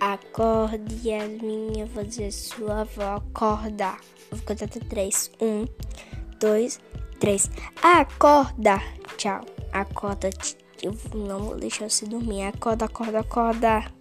Acorde, Yasmin, eu vou dizer sua avó acordar. Vou contar até três. Um, dois, três. Acorda! Tchau. Acorda. Eu não vou deixar você dormir. Acorda, acorda, acorda.